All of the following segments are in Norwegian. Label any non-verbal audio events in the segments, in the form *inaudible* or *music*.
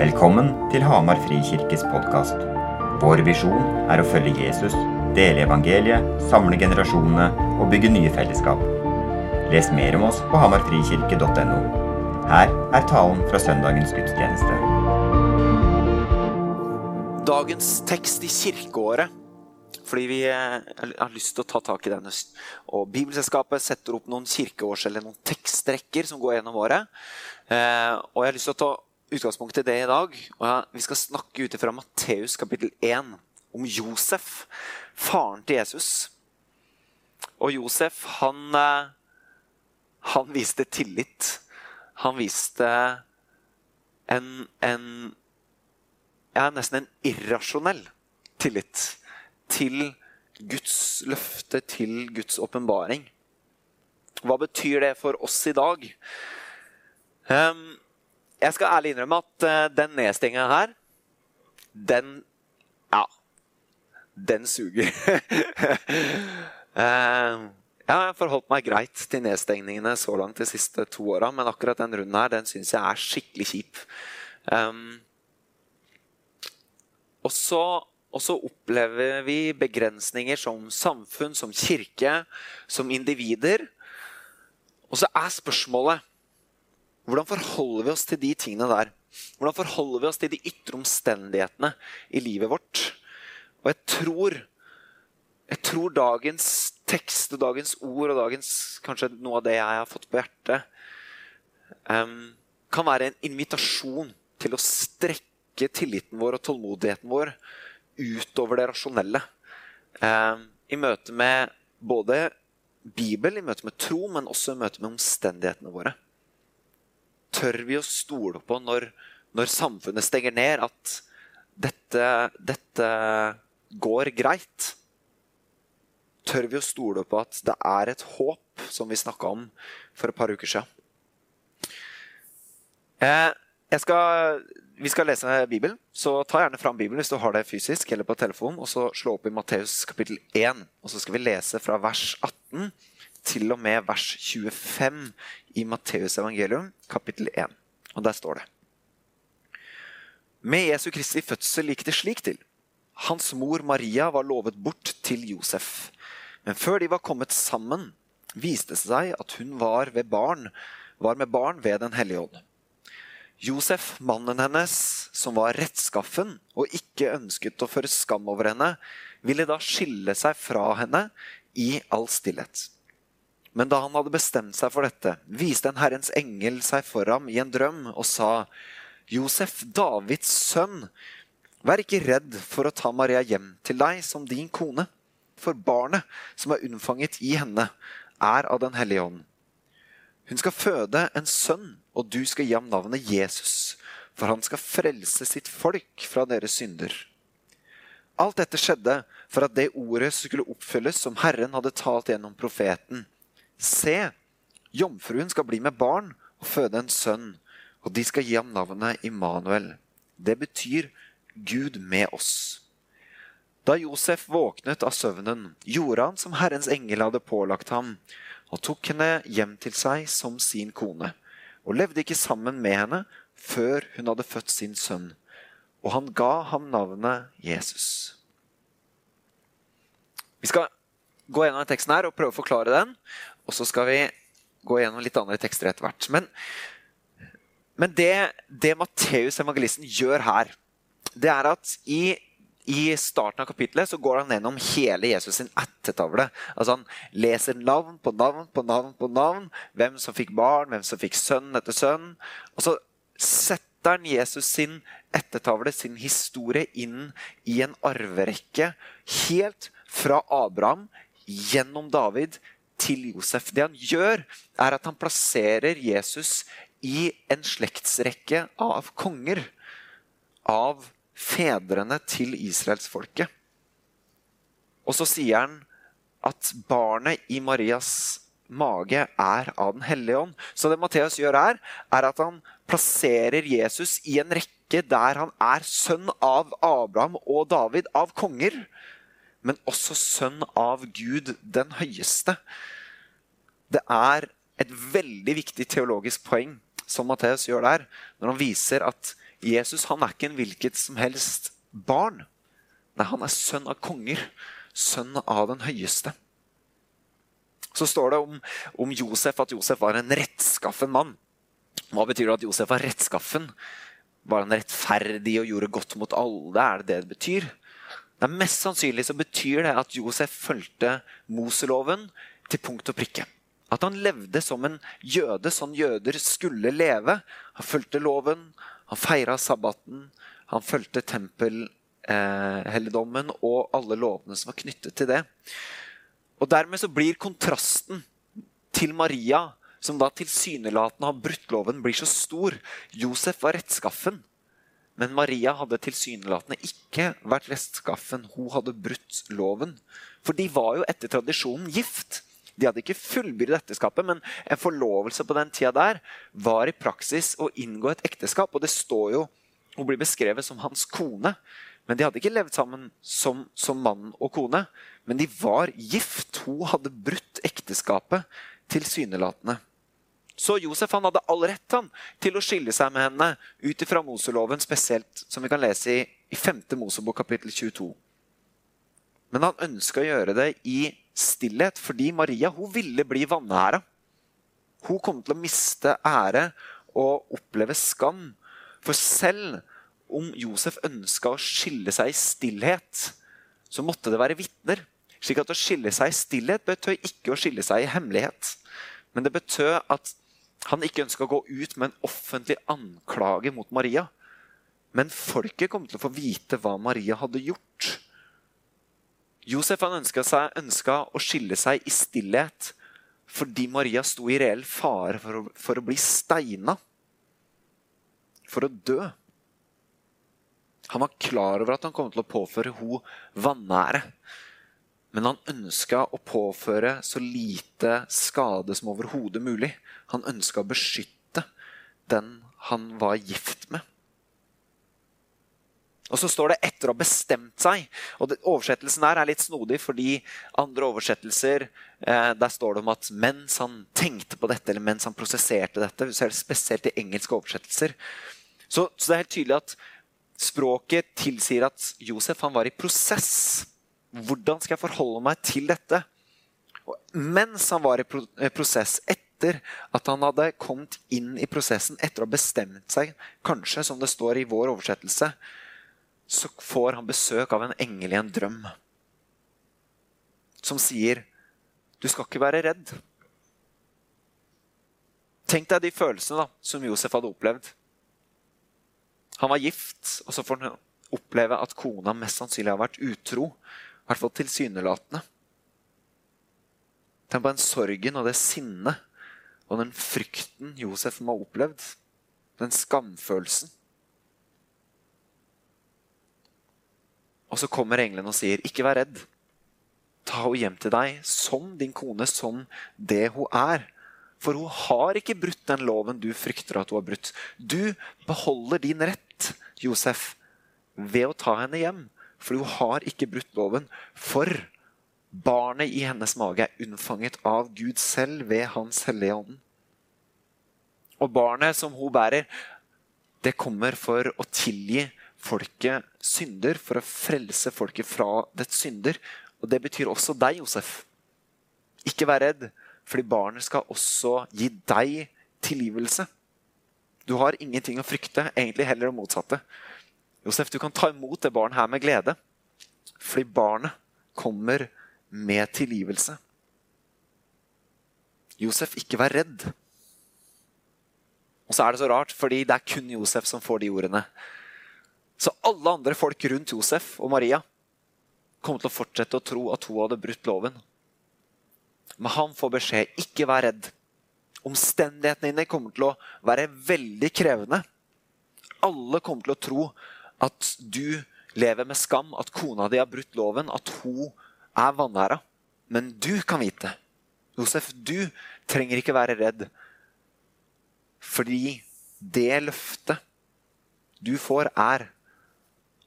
Velkommen til Hamar Frikirkes podkast. Vår visjon er å følge Jesus, dele evangeliet, samle generasjonene og bygge nye fellesskap. Les mer om oss på hamarfrikirke.no. Her er talen fra søndagens gudstjeneste. Dagens tekst i kirkeåret, fordi vi eh, har lyst til å ta tak i den. Og Bibelselskapet setter opp noen kirkeårs- eller noen tekstrekker som går gjennom året. Eh, og jeg har lyst til å utgangspunkt i det i dag. og Vi skal snakke ut fra Matteus kapittel 1 om Josef, faren til Jesus. Og Josef, han, eh, han viste tillit. Han viste en, en ja, nesten en irrasjonell tillit til Guds løfte, til Guds åpenbaring. Hva betyr det for oss i dag? Um, jeg skal ærlig innrømme at uh, den nedstenginga her, den Ja. Den suger. *laughs* uh, jeg har forholdt meg greit til nedstengningene så langt de siste to åra, men akkurat den runden her, den syns jeg er skikkelig kjip. Um, og så og så opplever vi begrensninger som samfunn, som kirke, som individer. Og så er spørsmålet hvordan forholder vi oss til de tingene der? Hvordan forholder vi oss til de ytre omstendighetene i livet vårt? Og jeg tror, jeg tror dagens tekst og dagens ord og dagens, kanskje noe av det jeg har fått på hjertet, um, kan være en invitasjon til å strekke tilliten vår og tålmodigheten vår utover det rasjonelle. Um, I møte med både Bibel, i møte med tro, men også i møte med omstendighetene våre. Tør vi å stole på når, når samfunnet stenger ned, at dette, dette går greit? Tør vi å stole på at det er et håp, som vi snakka om for et par uker siden? Eh, skal, vi skal lese Bibelen, så ta gjerne fram Bibelen hvis du har det fysisk eller på telefon. og så Slå opp i Matteus kapittel 1, og så skal vi lese fra vers 18 til og med vers 25 i Matteus evangelium, kapittel 1. Og der står det Med Jesu Kristi fødsel gikk det slik til. Hans mor Maria var lovet bort til Josef. Men før de var kommet sammen, viste det seg at hun var, barn, var med barn ved Den hellige ånd. Josef, mannen hennes, som var rettskaffen og ikke ønsket å føre skam over henne, ville da skille seg fra henne i all stillhet. Men da han hadde bestemt seg for dette, viste en Herrens engel seg for ham i en drøm og sa, Josef, Davids sønn, vær ikke redd for å ta Maria hjem til deg som din kone, for barnet som er unnfanget i henne, er av Den hellige ånd. Hun skal føde en sønn, og du skal gi ham navnet Jesus, for han skal frelse sitt folk fra deres synder. Alt dette skjedde for at det ordet skulle oppfylles som Herren hadde talt gjennom profeten. Se, jomfruen skal bli med barn og føde en sønn, og de skal gi ham navnet Immanuel. Det betyr Gud med oss. Da Josef våknet av søvnen, gjorde han som Herrens engel hadde pålagt ham, og tok henne hjem til seg som sin kone, og levde ikke sammen med henne før hun hadde født sin sønn. Og han ga ham navnet Jesus. Vi skal gå gjennom teksten her og prøve å forklare den. Og så skal vi gå gjennom litt andre tekster etter hvert. Men, men det, det Matteus evangelisten gjør her, det er at i, i starten av kapitlet så går han gjennom hele Jesus sin ættetavle. Altså Han leser navn på navn på navn på navn. Hvem som fikk barn, hvem som fikk sønn etter sønn. Og så setter han Jesus sin ættetavle, sin historie, inn i en arverekke. Helt fra Abraham, gjennom David, til Josef. Det han gjør, er at han plasserer Jesus i en slektsrekke av konger. Av fedrene til israelsfolket. Og så sier han at barnet i Marias mage er av Den hellige ånd. Så det Matteus gjør her, er at han plasserer Jesus i en rekke der han er sønn av Abraham og David, av konger men også sønn av Gud den høyeste. Det er et veldig viktig teologisk poeng som Matteus gjør der, når han viser at Jesus han er ikke en hvilket som helst barn. Nei, han er sønn av konger, sønn av den høyeste. Så står det om, om Josef at Josef var en rettskaffen mann. Hva betyr det at Josef var rettskaffen? Var han rettferdig og gjorde godt mot alle? Er det det det betyr? Det er Mest sannsynlig så betyr det at Josef fulgte Moseloven til punkt og prikke. At han levde som en jøde, sånn jøder skulle leve. Han fulgte loven, han feira sabbaten, han fulgte tempelhelligdommen eh, og alle lovene som var knyttet til det. Og Dermed så blir kontrasten til Maria, som da tilsynelatende har brutt loven, blir så stor. Josef var rettskaffen, men Maria hadde tilsynelatende ikke vært restskaffen. Hun hadde brutt loven. For de var jo etter tradisjonen gift. De hadde ikke fullbyrdet ekteskapet, men en forlovelse på den tida der var i praksis å inngå et ekteskap. Og det står jo Hun blir beskrevet som hans kone. Men de hadde ikke levd sammen som, som mann og kone. Men de var gift. Hun hadde brutt ekteskapet tilsynelatende. Så Josef han hadde all rett han, til å skille seg med henne ut ifra Moseloven, spesielt som vi kan lese i, i 5. Mosebok kapittel 22. Men han ønska å gjøre det i stillhet, fordi Maria hun ville bli vanæra. Hun kom til å miste ære og oppleve skam. For selv om Josef ønska å skille seg i stillhet, så måtte det være vitner. Slik at å skille seg i stillhet betød ikke å skille seg i hemmelighet. Men det betød at han ikke ønska å gå ut med en offentlig anklage mot Maria. Men folket kom til å få vite hva Maria hadde gjort. Josef han ønska, å skille seg i stillhet fordi Maria sto i reell fare for å, for å bli steina. For å dø. Han var klar over at han kom til å påføre henne vanære. Men han ønska å påføre så lite skade som overhodet mulig. Han ønska å beskytte den han var gift med. Og så står det 'etter å ha bestemt seg'. Og det, Oversettelsen her er litt snodig, fordi andre oversettelser eh, der står det om at mens han tenkte på dette, eller mens han prosesserte dette, spesielt i engelske oversettelser. Så, så, det er helt tydelig at språket tilsier at Josef var i prosess. Hvordan skal jeg forholde meg til dette? Og mens han var i eh, prosess, etter at han hadde kommet inn i prosessen, etter å ha bestemt seg, kanskje som det står i vår oversettelse, så får han besøk av en engel i en drøm som sier, 'Du skal ikke være redd'. Tenk deg de følelsene da, som Josef hadde opplevd. Han var gift, og så får han oppleve at kona mest sannsynlig har vært utro. I hvert fall tilsynelatende. Tenk på den sorgen og det sinnet og den frykten Josef må ha opplevd. Den skamfølelsen. Og så kommer engelen og sier, 'Ikke vær redd. Ta henne hjem til deg som din kone, som det hun er.' For hun har ikke brutt den loven du frykter at hun har brutt. Du beholder din rett, Josef, ved å ta henne hjem. For hun har ikke brutt loven. For barnet i hennes mage er unnfanget av Gud selv ved Hans hellige ånd. Og barnet som hun bærer, det kommer for å tilgi folket synder, for å frelse folket fra dets synder. Og det betyr også deg, Josef. Ikke vær redd, fordi barnet skal også gi deg tilgivelse. Du har ingenting å frykte, egentlig heller det motsatte. Josef, du kan ta imot det barnet her med glede, fordi barnet kommer med tilgivelse. Josef, ikke vær redd. Og så er det så rart, fordi det er kun Josef som får de ordene. Så alle andre folk rundt Josef og Maria kom til å fortsette å tro at hun hadde brutt loven. Men han får beskjed ikke vær redd. Omstendighetene dine kommer til å være veldig krevende. Alle kommer til å tro at du lever med skam, at kona di har brutt loven, at hun er vanæra. Men du kan vite. Josef, du trenger ikke være redd. Fordi det løftet du får, er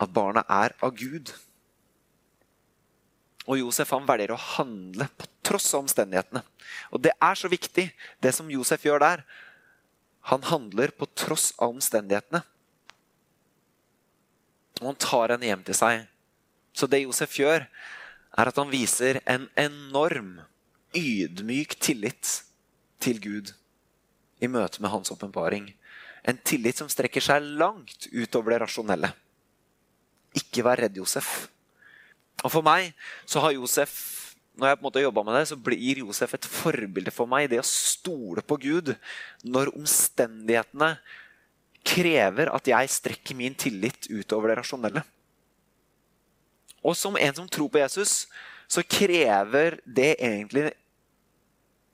at barna er av Gud. Og Josef han velger å handle på tross av omstendighetene. Og Det er så viktig, det som Josef gjør der. Han handler på tross av omstendighetene. Og han tar henne hjem til seg. Så det Josef gjør, er at han viser en enorm, ydmyk tillit til Gud i møte med hans åpenbaring. En tillit som strekker seg langt utover det rasjonelle. Ikke vær redd, Josef. Og For meg så har Josef når jeg på en måte jobba med det, så blir Josef et forbilde for meg. Det å stole på Gud når omstendighetene krever at jeg strekker min tillit utover det rasjonelle. Og som en som tror på Jesus, så krever det egentlig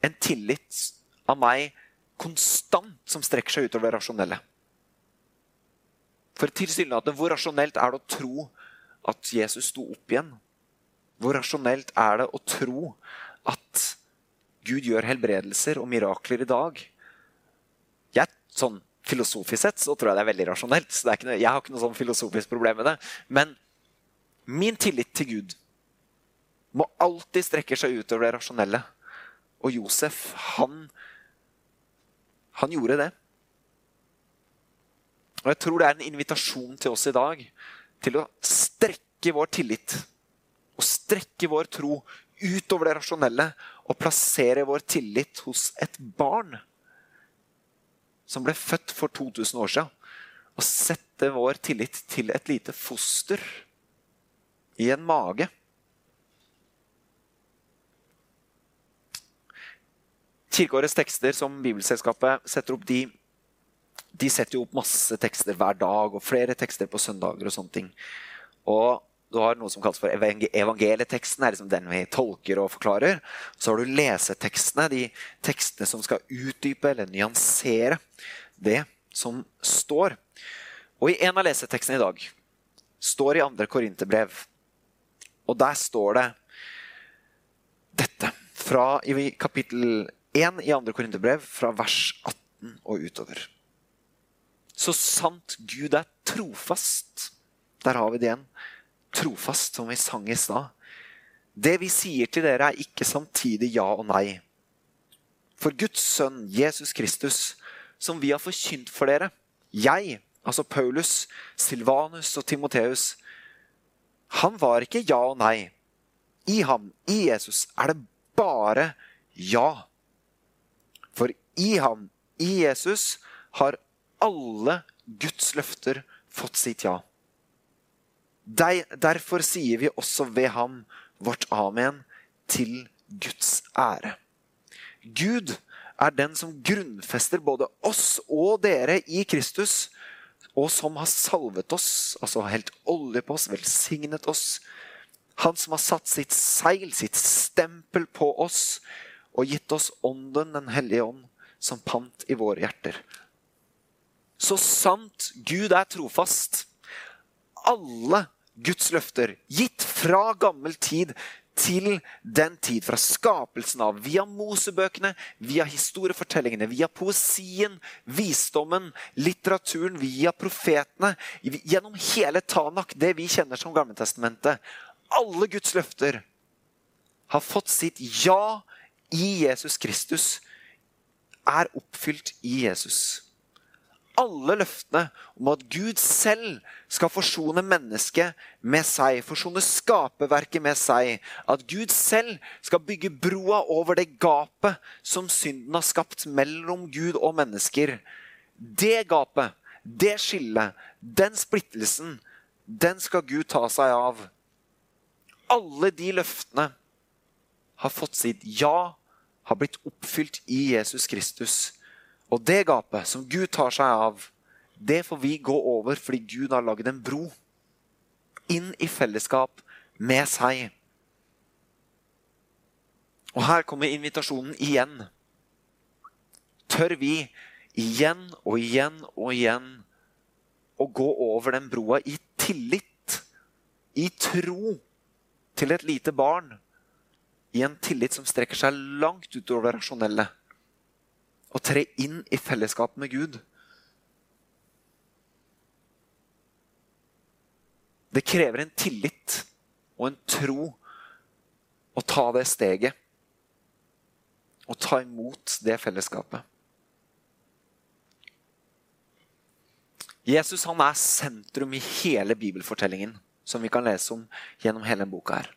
en tillit av meg konstant som strekker seg utover det rasjonelle. For tilsynelatende, hvor rasjonelt er det å tro at Jesus sto opp igjen? Hvor rasjonelt er det å tro at Gud gjør helbredelser og mirakler i dag? Jeg, sånn Filosofisk sett så tror jeg det er veldig rasjonelt. så noe, Jeg har ikke noe sånn filosofisk problem med det. Men min tillit til Gud må alltid strekke seg utover det rasjonelle. Og Josef, han, han gjorde det. Og jeg tror det er en invitasjon til oss i dag til å strekke vår tillit og strekke vår tro utover det rasjonelle og plassere vår tillit hos et barn som ble født for 2000 år siden. Og sette vår tillit til et lite foster i en mage. Kirkeårets tekster som Bibelselskapet setter opp, de, de setter jo opp masse tekster hver dag og flere tekster på søndager. og sånne ting. Og du har noe som kalles for evangelieteksten, er liksom den vi tolker og forklarer. Så har du lesetekstene, de tekstene som skal utdype eller nyansere det som står. Og i en av lesetekstene i dag står i andre Korinterbrev. Og der står det dette fra i kapittel 1 i andre Korinterbrev, fra vers 18 og utover. Så sant Gud er trofast. Der har vi det igjen trofast, som vi sang i stad. Det vi sier til dere, er ikke samtidig ja og nei. For Guds sønn, Jesus Kristus, som vi har forkynt for dere, jeg, altså Paulus, Silvanus og Timoteus, han var ikke ja og nei. I ham, i Jesus, er det bare ja. For i ham, i Jesus, har alle Guds løfter fått sitt ja. Derfor sier vi også ved ham vårt amen til Guds ære. Gud er den som grunnfester både oss og dere i Kristus, og som har salvet oss, altså helt olje på oss, velsignet oss. Han som har satt sitt seil, sitt stempel på oss, og gitt oss Ånden, Den hellige ånd, som pant i våre hjerter. Så sant Gud er trofast, alle Guds løfter, gitt fra gammel tid til den tid, fra skapelsen av, via Mosebøkene, via historiefortellingene, via poesien, visdommen, litteraturen, via profetene, gjennom hele Tanak, det vi kjenner som Gammeltestamentet. Alle Guds løfter har fått sitt ja i Jesus Kristus, er oppfylt i Jesus alle løftene om at Gud selv skal forsone mennesket med seg, forsone skaperverket med seg. At Gud selv skal bygge broa over det gapet som synden har skapt mellom Gud og mennesker. Det gapet, det skillet, den splittelsen, den skal Gud ta seg av. Alle de løftene har fått sitt ja, har blitt oppfylt i Jesus Kristus. Og det gapet som Gud tar seg av, det får vi gå over fordi Gud har lagd en bro inn i fellesskap med seg. Og her kommer invitasjonen igjen. Tør vi igjen og igjen og igjen å gå over den broa i tillit, i tro til et lite barn, i en tillit som strekker seg langt utover det rasjonelle? Å tre inn i fellesskap med Gud. Det krever en tillit og en tro å ta det steget. Og ta imot det fellesskapet. Jesus han er sentrum i hele bibelfortellingen som vi kan lese om gjennom hele boka. her.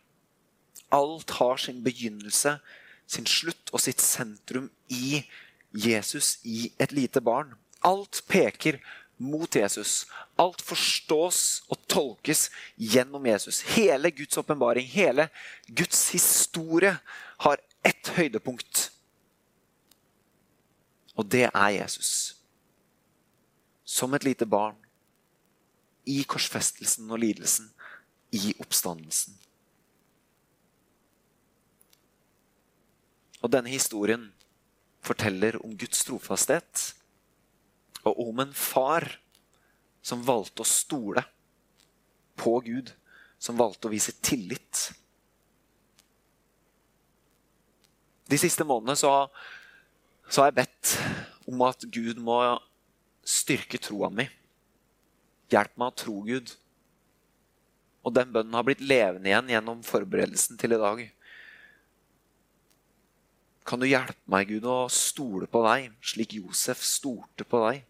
Alt har sin begynnelse, sin slutt og sitt sentrum i Jesus, i et lite barn. Alt peker mot Jesus. Alt forstås og tolkes gjennom Jesus. Hele Guds åpenbaring, hele Guds historie har ett høydepunkt. Og det er Jesus. Som et lite barn. I korsfestelsen og lidelsen. I oppstandelsen. Og denne historien forteller om Guds trofasthet og om en far som valgte å stole på Gud, som valgte å vise tillit. De siste månedene så, så har jeg bedt om at Gud må styrke troa mi. Hjelp meg å tro Gud. Og den bønnen har blitt levende igjen gjennom forberedelsen til i dag. Kan du hjelpe meg, Gud, å stole på deg, slik Josef stolte på deg?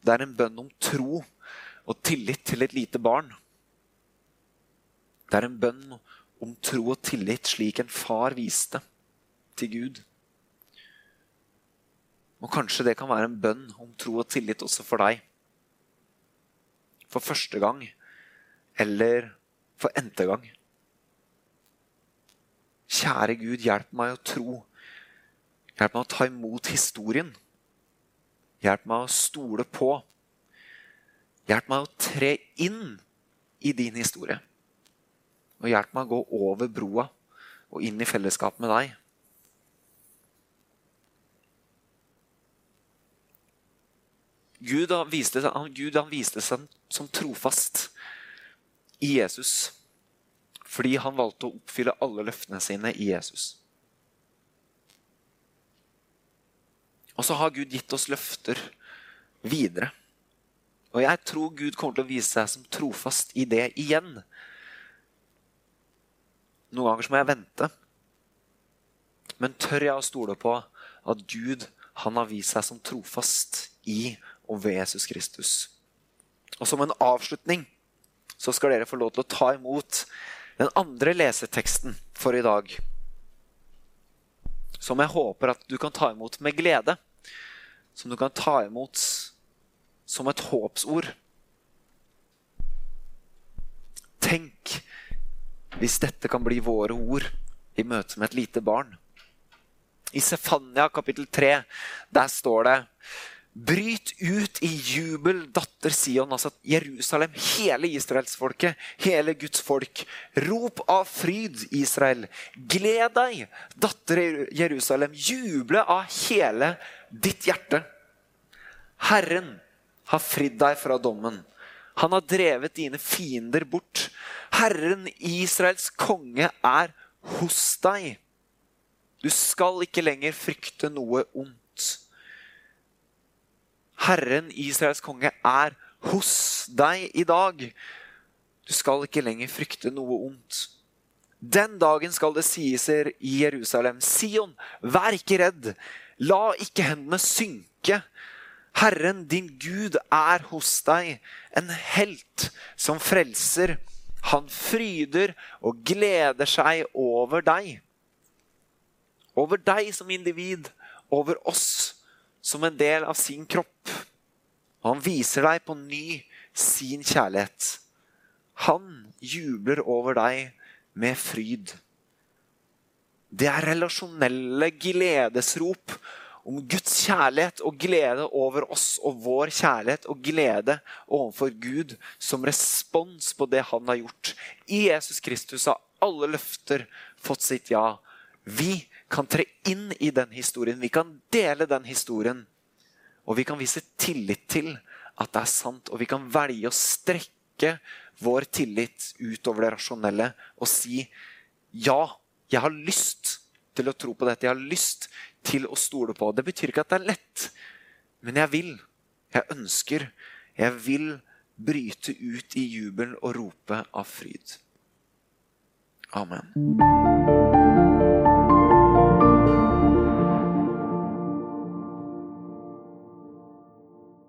Det er en bønn om tro og tillit til et lite barn. Det er en bønn om tro og tillit slik en far viste til Gud. Og kanskje det kan være en bønn om tro og tillit også for deg. For første gang eller for n-te gang. Kjære Gud, hjelp meg å tro. Hjelp meg å ta imot historien. Hjelp meg å stole på. Hjelp meg å tre inn i din historie. Og hjelp meg å gå over broa og inn i fellesskap med deg. Gud han viste, Gud han viste seg som trofast i Jesus. Fordi han valgte å oppfylle alle løftene sine i Jesus. Og så har Gud gitt oss løfter videre. Og jeg tror Gud kommer til å vise seg som trofast i det igjen. Noen ganger så må jeg vente. Men tør jeg å stole på at Gud han har vist seg som trofast i og ved Jesus Kristus? Og som en avslutning så skal dere få lov til å ta imot den andre leseteksten for i dag, som jeg håper at du kan ta imot med glede, som du kan ta imot som et håpsord. Tenk hvis dette kan bli våre ord i møte med et lite barn. I Sefania kapittel 3 der står det Bryt ut i jubel, datter Sion, altså Jerusalem, hele israelsfolket, hele Guds folk. Rop av fryd, Israel. Gled deg, datter Jerusalem. Juble av hele ditt hjerte. Herren har fridd deg fra dommen. Han har drevet dine fiender bort. Herren, Israels konge, er hos deg. Du skal ikke lenger frykte noe ondt. Herren, Israels konge, er hos deg i dag. Du skal ikke lenger frykte noe ondt. Den dagen skal det sies i Jerusalem, Sion, vær ikke redd. La ikke hendene synke. Herren, din Gud, er hos deg, en helt som frelser. Han fryder og gleder seg over deg. Over deg som individ, over oss som en del av sin kropp. Og han viser deg på ny sin kjærlighet. Han jubler over deg med fryd. Det er relasjonelle gledesrop om Guds kjærlighet og glede over oss og vår kjærlighet og glede overfor Gud som respons på det han har gjort. I Jesus Kristus har alle løfter fått sitt ja. Vi kan tre inn i den historien. Vi kan dele den historien. Og vi kan vise tillit til at det er sant. Og vi kan velge å strekke vår tillit utover det rasjonelle og si ja, jeg har lyst til å tro på dette. Jeg har lyst til å stole på. Det betyr ikke at det er lett, men jeg vil. Jeg ønsker. Jeg vil bryte ut i jubel og rope av fryd. Amen.